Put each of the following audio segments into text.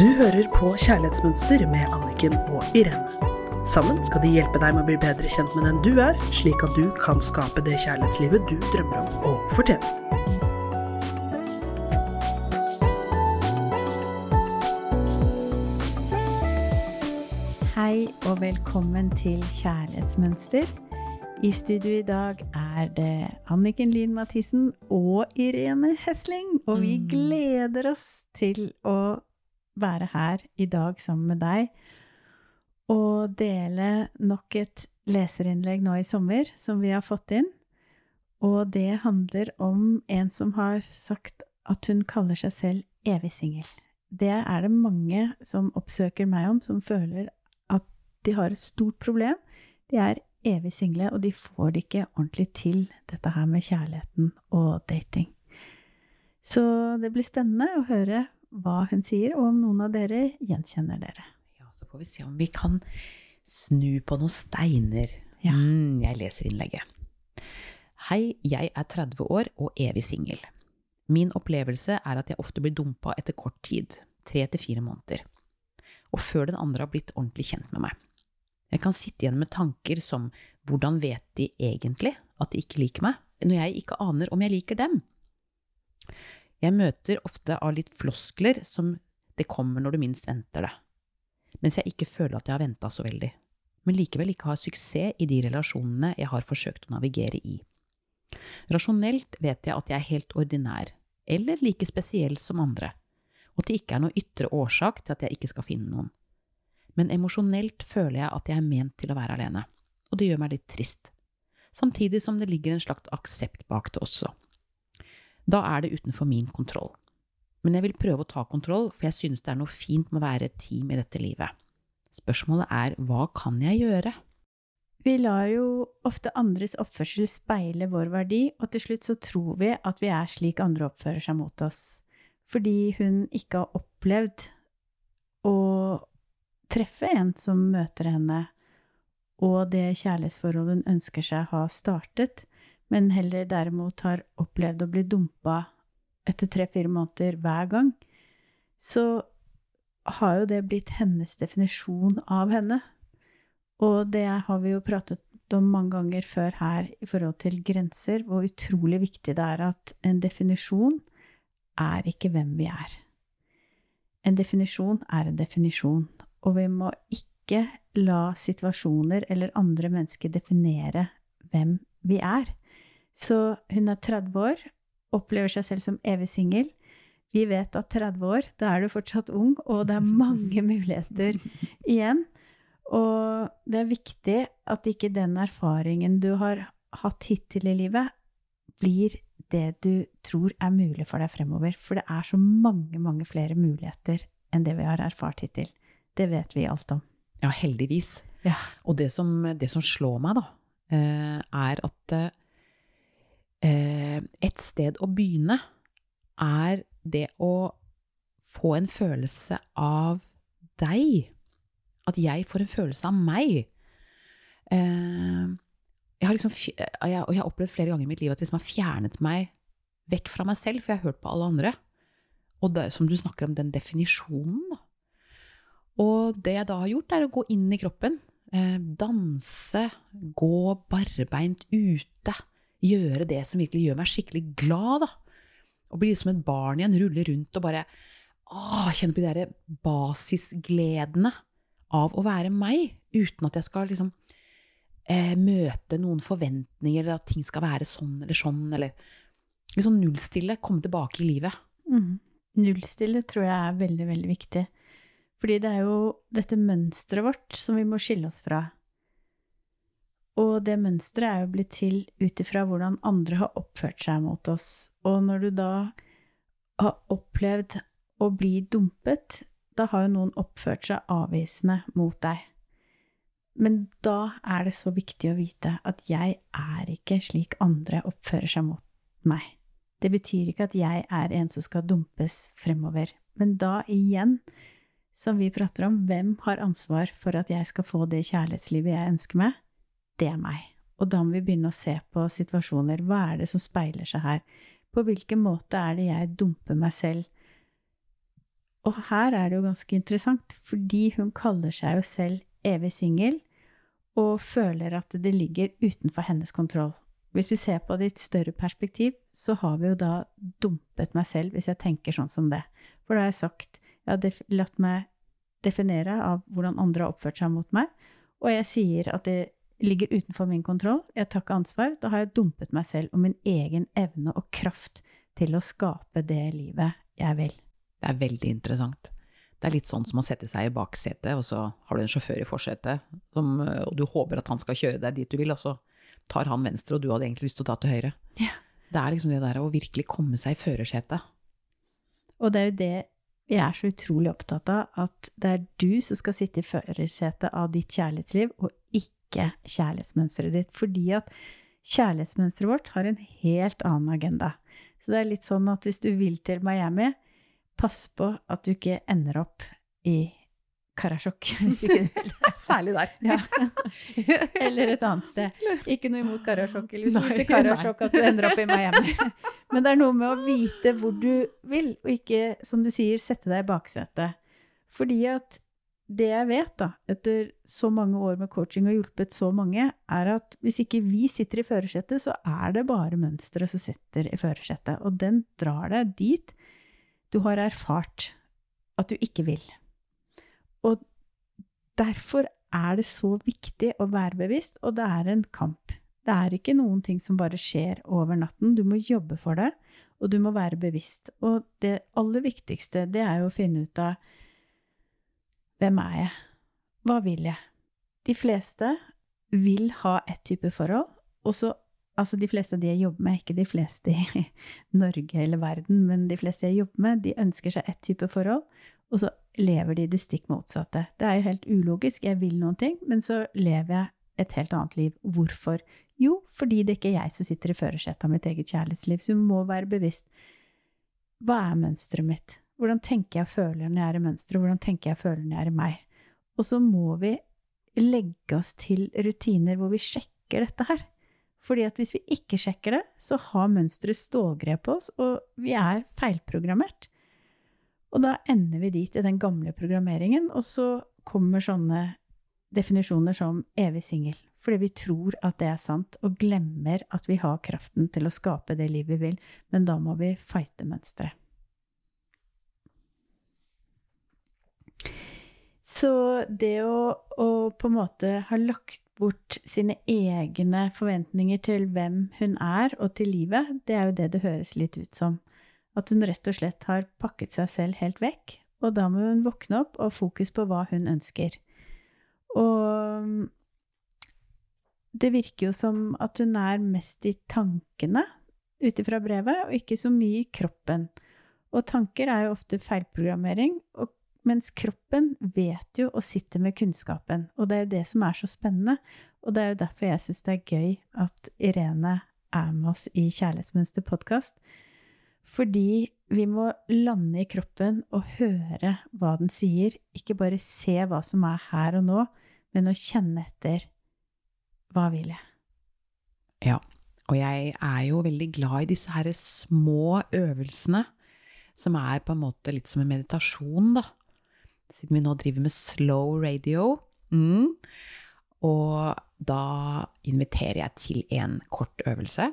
Du hører på Kjærlighetsmønster med Anniken og Irene. Sammen skal de hjelpe deg med å bli bedre kjent med den du er, slik at du kan skape det kjærlighetslivet du drømmer om å fortjene. Hei og velkommen til Kjærlighetsmønster. I studio i dag er det Anniken Lien Mathisen og Irene Hesling. Og vi Mm. gleder oss til å være her i dag sammen med deg og dele nok et leserinnlegg nå i sommer som vi har fått inn. Og det handler om en som har sagt at hun kaller seg selv evig singel. Det er det mange som oppsøker meg om, som føler at de har et stort problem. De er evig single, og de får det ikke ordentlig til, dette her med kjærligheten og dating. Så det blir spennende å høre hva hun sier, og om noen av dere gjenkjenner dere. Ja, så får vi se om vi kan snu på noen steiner. Ja. Mm, jeg leser innlegget. Hei, jeg er 30 år og evig singel. Min opplevelse er at jeg ofte blir dumpa etter kort tid, tre til fire måneder, og før den andre har blitt ordentlig kjent med meg. Jeg kan sitte igjen med tanker som hvordan vet de egentlig at de ikke liker meg, når jeg ikke aner om jeg liker dem? Jeg møter ofte av litt floskler som det kommer når du minst venter det, mens jeg ikke føler at jeg har venta så veldig, men likevel ikke har suksess i de relasjonene jeg har forsøkt å navigere i. Rasjonelt vet jeg at jeg er helt ordinær, eller like spesiell som andre, og at det ikke er noe ytre årsak til at jeg ikke skal finne noen. Men emosjonelt føler jeg at jeg er ment til å være alene, og det gjør meg litt trist, samtidig som det ligger en slags aksept bak det også. Da er det utenfor min kontroll. Men jeg vil prøve å ta kontroll, for jeg synes det er noe fint med å være et team i dette livet. Spørsmålet er hva kan jeg gjøre? Vi lar jo ofte andres oppførsel speile vår verdi, og til slutt så tror vi at vi er slik andre oppfører seg mot oss. Fordi hun ikke har opplevd å treffe en som møter henne, og det kjærlighetsforholdet hun ønsker seg, har startet, men heller derimot har opplevd å bli dumpa etter tre-fire måneder hver gang, så har jo det blitt hennes definisjon av henne. Og det har vi jo pratet om mange ganger før her i forhold til grenser, hvor utrolig viktig det er at en definisjon er ikke hvem vi er. En definisjon er en definisjon, og vi må ikke la situasjoner eller andre mennesker definere hvem vi er. Så hun er 30 år, opplever seg selv som evig singel. Vi vet at 30 år, da er du fortsatt ung, og det er mange muligheter igjen. Og det er viktig at ikke den erfaringen du har hatt hittil i livet, blir det du tror er mulig for deg fremover. For det er så mange, mange flere muligheter enn det vi har erfart hittil. Det vet vi alt om. Ja, heldigvis. Ja. Og det som, det som slår meg, da, eh, er at eh, et sted å begynne er det å få en følelse av deg. At jeg får en følelse av meg. Eh, jeg har liksom, jeg, og jeg har opplevd flere ganger i mitt liv at jeg liksom har fjernet meg vekk fra meg selv, for jeg har hørt på alle andre. Og det, som du snakker om, den definisjonen. Og det jeg da har gjort, er å gå inn i kroppen. Eh, danse, gå barbeint ute. Gjøre det som virkelig gjør meg skikkelig glad, da. Og bli som et barn igjen, rulle rundt og bare kjenne på de der basisgledene av å være meg, uten at jeg skal liksom eh, møte noen forventninger, eller at ting skal være sånn eller sånn, eller liksom nullstille, komme tilbake i livet. Mm. Nullstille tror jeg er veldig, veldig viktig. Fordi det er jo dette mønsteret vårt som vi må skille oss fra. Og det mønsteret er jo blitt til ut ifra hvordan andre har oppført seg mot oss. Og når du da har opplevd å bli dumpet, da har jo noen oppført seg avvisende mot deg. Men da er det så viktig å vite at jeg er ikke slik andre oppfører seg mot meg. Det betyr ikke at jeg er en som skal dumpes fremover. Men da igjen, som vi prater om, hvem har ansvar for at jeg skal få det kjærlighetslivet jeg ønsker meg? Det er meg. Og da må vi begynne å se på situasjoner. Hva er det som speiler seg her? På hvilken måte er det jeg dumper meg selv Og her er det jo ganske interessant, fordi hun kaller seg jo selv evig singel, og føler at det ligger utenfor hennes kontroll. Hvis vi ser på det i et større perspektiv, så har vi jo da dumpet meg selv, hvis jeg tenker sånn som det. For da har jeg sagt Jeg har latt meg definere av hvordan andre har oppført seg mot meg, og jeg sier at det ligger utenfor min kontroll, jeg tar ikke ansvar, da har jeg dumpet meg selv og min egen evne og kraft til å skape det livet jeg vil. Det er veldig interessant. Det er litt sånn som å sette seg i baksetet, og så har du en sjåfør i forsetet, og du håper at han skal kjøre deg dit du vil, og så tar han venstre, og du hadde egentlig lyst til å ta til høyre. Ja. Det er liksom det der å virkelig komme seg i førersetet. Og det er jo det vi er så utrolig opptatt av, at det er du som skal sitte i førersetet av ditt kjærlighetsliv, og ikke kjærlighetsmønsteret ditt. Fordi at kjærlighetsmønsteret vårt har en helt annen agenda. Så det er litt sånn at hvis du vil til Miami, pass på at du ikke ender opp i Karasjok. Hvis ikke du vil. Særlig der. Ja. Eller et annet sted. Ikke noe imot Karasjok, eller hvis du til Karasjok at du ender opp i Miami. Men det er noe med å vite hvor du vil, og ikke, som du sier, sette deg i baksetet. Fordi at det jeg vet, da, etter så mange år med coaching og hjulpet så mange, er at hvis ikke vi sitter i førersetet, så er det bare mønsteret som sitter i førersetet. Og den drar deg dit du har erfart at du ikke vil. Og derfor er det så viktig å være bevisst, og det er en kamp. Det er ikke noen ting som bare skjer over natten. Du må jobbe for det, og du må være bevisst. Og det aller viktigste, det er jo å finne ut av hvem er jeg? Hva vil jeg? De fleste vil ha ett type forhold, og så Altså, de fleste av de jeg jobber med, ikke de fleste i Norge eller verden, men de fleste jeg jobber med, de ønsker seg ett type forhold, og så lever de det stikk motsatte. Det er jo helt ulogisk. Jeg vil noen ting, men så lever jeg et helt annet liv. Hvorfor? Jo, fordi det ikke er jeg som sitter i førersetet av mitt eget kjærlighetsliv, så du må være bevisst. Hva er mønsteret mitt? Hvordan tenker jeg og føler når jeg er i mønsteret? Hvordan tenker jeg og føler når jeg er i meg? Og så må vi legge oss til rutiner hvor vi sjekker dette her. Fordi at hvis vi ikke sjekker det, så har mønsteret stålgrep på oss, og vi er feilprogrammert. Og da ender vi dit i den gamle programmeringen, og så kommer sånne definisjoner som evig singel. Fordi vi tror at det er sant, og glemmer at vi har kraften til å skape det livet vi vil. Men da må vi fighte mønsteret. Så det å, å, på en måte ha lagt bort sine egne forventninger til hvem hun er, og til livet, det er jo det det høres litt ut som. At hun rett og slett har pakket seg selv helt vekk, og da må hun våkne opp og ha fokus på hva hun ønsker. Og det virker jo som at hun er mest i tankene ut ifra brevet, og ikke så mye i kroppen. Og tanker er jo ofte feilprogrammering, og mens kroppen vet jo og sitter med kunnskapen. Og det er det som er så spennende. Og det er jo derfor jeg syns det er gøy at Irene er med oss i Kjærlighetsmønster podkast. Fordi vi må lande i kroppen og høre hva den sier. Ikke bare se hva som er her og nå, men å kjenne etter hva vil jeg? Ja, og jeg er jo veldig glad i disse her små øvelsene, som er på en måte litt som en meditasjon, da siden vi nå driver med slow radio. Mm. Og da inviterer jeg til en kort øvelse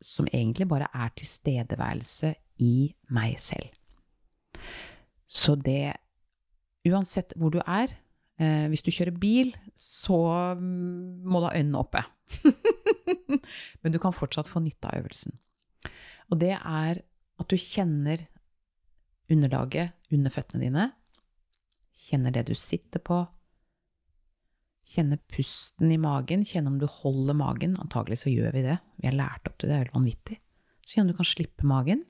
som egentlig bare er tilstedeværelse i meg selv. Så det Uansett hvor du er, eh, hvis du kjører bil, så må du ha øynene oppe. Men du kan fortsatt få nytte av øvelsen. Og det er at du kjenner underlaget under føttene dine, Kjenner det du sitter på. Kjenne pusten i magen. Kjenne om du holder magen. Antagelig så gjør vi det. Vi har lært opp til det, det er helt vanvittig. Så kjenn om du kan slippe magen.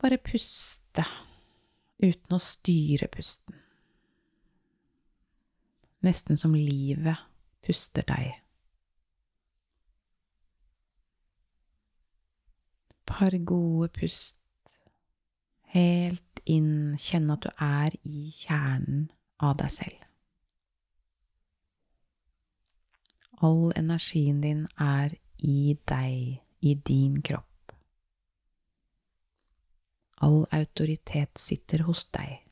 Bare puste uten å styre pusten. Nesten som livet puster deg. Par gode pust Helt inn, kjenne at du er i kjernen av deg selv. All energien din er i deg, i din kropp. All autoritet sitter hos deg.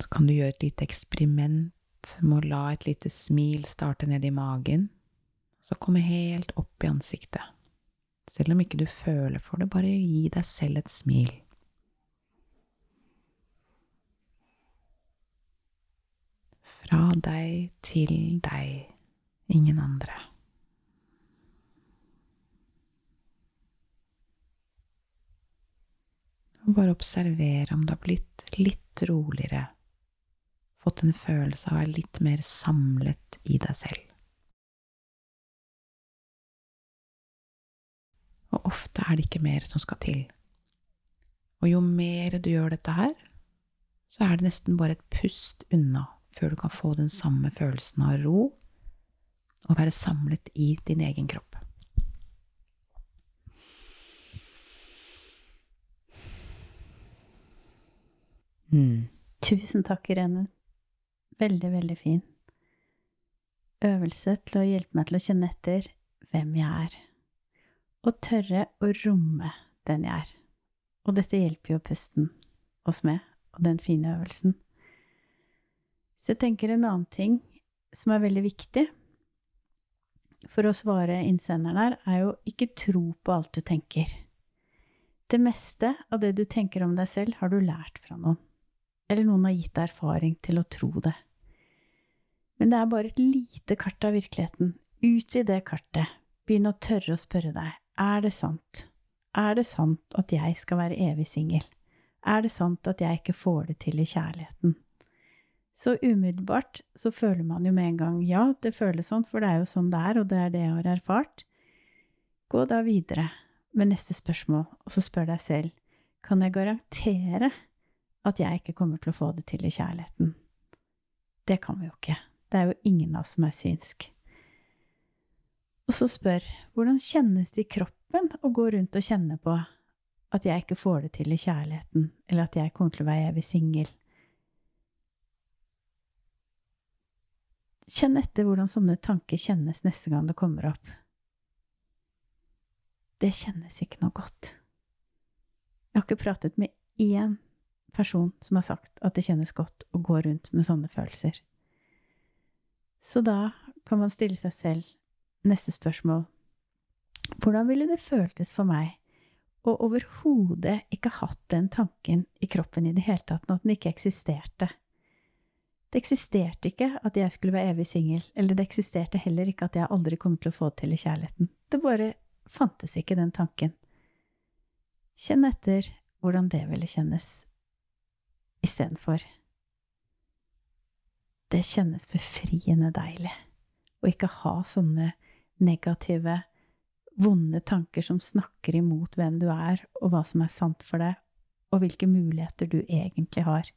Så kan du gjøre et lite eksperiment med å la et lite smil starte ned i magen, så komme helt opp i ansiktet. Selv om ikke du føler for det, bare gi deg selv et smil. Fra deg til deg, ingen andre. Og bare observere om du har blitt litt roligere, fått en følelse av å være litt mer samlet i deg selv. Ofte er det ikke mer som skal til. Og jo mer du gjør dette her, så er det nesten bare et pust unna før du kan få den samme følelsen av ro og være samlet i din egen kropp. Mm. Tusen takk, Irene. Veldig, veldig fin. Øvelse til å hjelpe meg til å kjenne etter hvem jeg er. Og tørre å romme den jeg er. Og dette hjelper jo pusten oss med, og den fine øvelsen. Så jeg tenker en annen ting som er veldig viktig for å svare innsenderen her, er jo ikke tro på alt du tenker. Det meste av det du tenker om deg selv, har du lært fra noen. Eller noen har gitt deg erfaring til å tro det. Men det er bare et lite kart av virkeligheten. Utvid det kartet. Begynn å tørre å spørre deg, er det sant? Er det sant at jeg skal være evig singel? Er det sant at jeg ikke får det til i kjærligheten? Så umiddelbart så føler man jo med en gang ja, det føles sånn, for det er jo sånn det er, og det er det jeg har erfart. Gå da videre med neste spørsmål, og så spør deg selv kan jeg garantere at jeg ikke kommer til å få det til i kjærligheten? Det kan vi jo ikke. Det er jo ingen av oss som er synsk. Og så spør hvordan kjennes det i kroppen å gå rundt og kjenne på at jeg ikke får det til i kjærligheten, eller at jeg kommer til å være evig singel? Kjenn etter hvordan sånne tanker kjennes neste gang det kommer opp. Det kjennes ikke noe godt. Jeg har ikke pratet med én person som har sagt at det kjennes godt å gå rundt med sånne følelser. Så da kan man stille seg selv neste spørsmål Hvordan ville det føltes for meg å overhodet ikke hatt den tanken i kroppen i det hele tatt, at den ikke eksisterte? Det eksisterte ikke at jeg skulle være evig singel, eller det eksisterte heller ikke at jeg aldri kommer til å få til i kjærligheten. Det bare fantes ikke, den tanken. Kjenn etter hvordan det ville kjennes istedenfor. Det kjennes befriende deilig å ikke ha sånne negative, vonde tanker som snakker imot hvem du er, og hva som er sant for deg, og hvilke muligheter du egentlig har.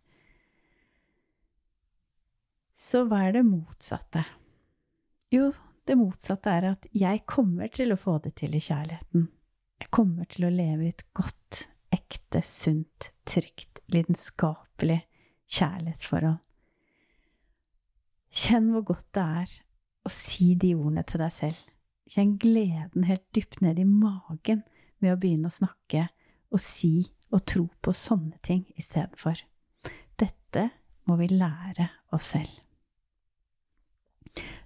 Så hva er det motsatte? Jo, det motsatte er at jeg kommer til å få det til i kjærligheten. Jeg kommer til å leve i et godt, ekte, sunt, trygt, lidenskapelig kjærlighetsforhold. Kjenn hvor godt det er å si de ordene til deg selv. Kjenn gleden helt dypt ned i magen med å begynne å snakke og si og tro på sånne ting istedenfor. Dette må vi lære oss selv.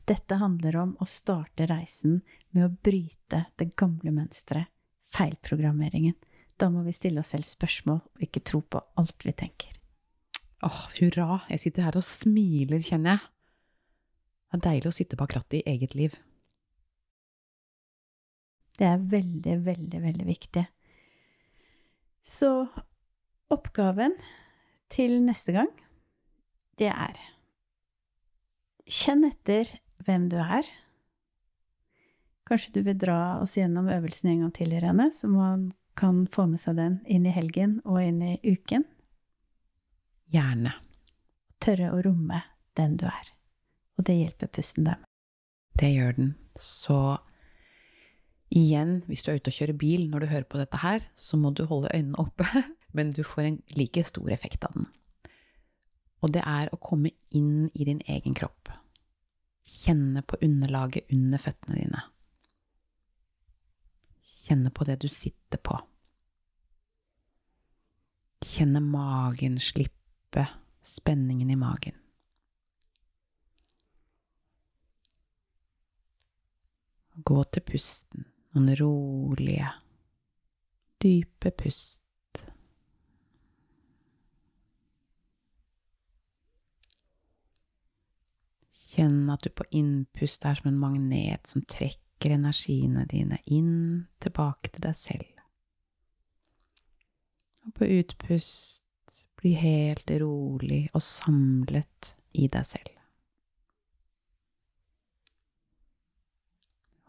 Dette handler om å starte reisen med å bryte det gamle mønsteret, feilprogrammeringen. Da må vi stille oss selv spørsmål og ikke tro på alt vi tenker. Åh, hurra! Jeg sitter her og smiler, kjenner jeg. Det er deilig å sitte bak rattet i eget liv. Det er veldig, veldig, veldig viktig. Så oppgaven til neste gang, det er Kjenn etter hvem du er. Kanskje du vil dra oss gjennom øvelsen en gang til, Irene, så man kan få med seg den inn i helgen og inn i uken? Gjerne. Tørre å romme den du er. Og det hjelper pusten dem. Det gjør den. Så igjen, hvis du er ute og kjører bil når du hører på dette her, så må du holde øynene oppe, men du får en like stor effekt av den. Og det er å komme inn i din egen kropp. Kjenne på underlaget under føttene dine. Kjenne på det du sitter på. Kjenne magen slippe, spenningen i magen. Gå til pusten, noen rolige, dype pust. Kjenn at du på innpust er som en magnet som trekker energiene dine inn, tilbake til deg selv. Og på utpust bli helt rolig og samlet i deg selv.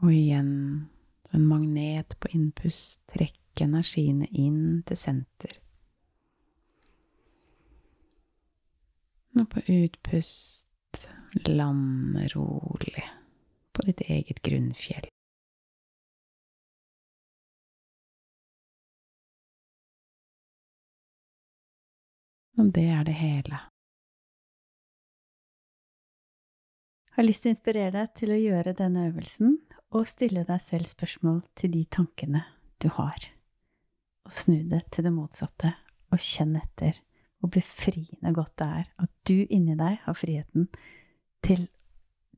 Og igjen, en magnet på innpust, trekke energiene inn til senter. Og på utpust land rolig på ditt eget grunnfjell. Og det er det hele. Jeg har lyst til å inspirere deg til å gjøre denne øvelsen og stille deg selv spørsmål til de tankene du har. Og snu det til det motsatte, og kjenn etter hvor befriende godt det er at du inni deg har friheten til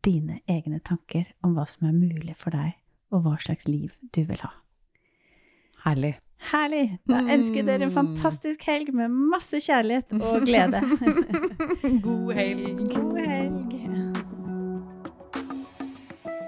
dine egne tanker om hva som er mulig for deg, og hva slags liv du vil ha. Herlig. Herlig! Da ønsker jeg dere en fantastisk helg med masse kjærlighet og glede. God helg. God helg.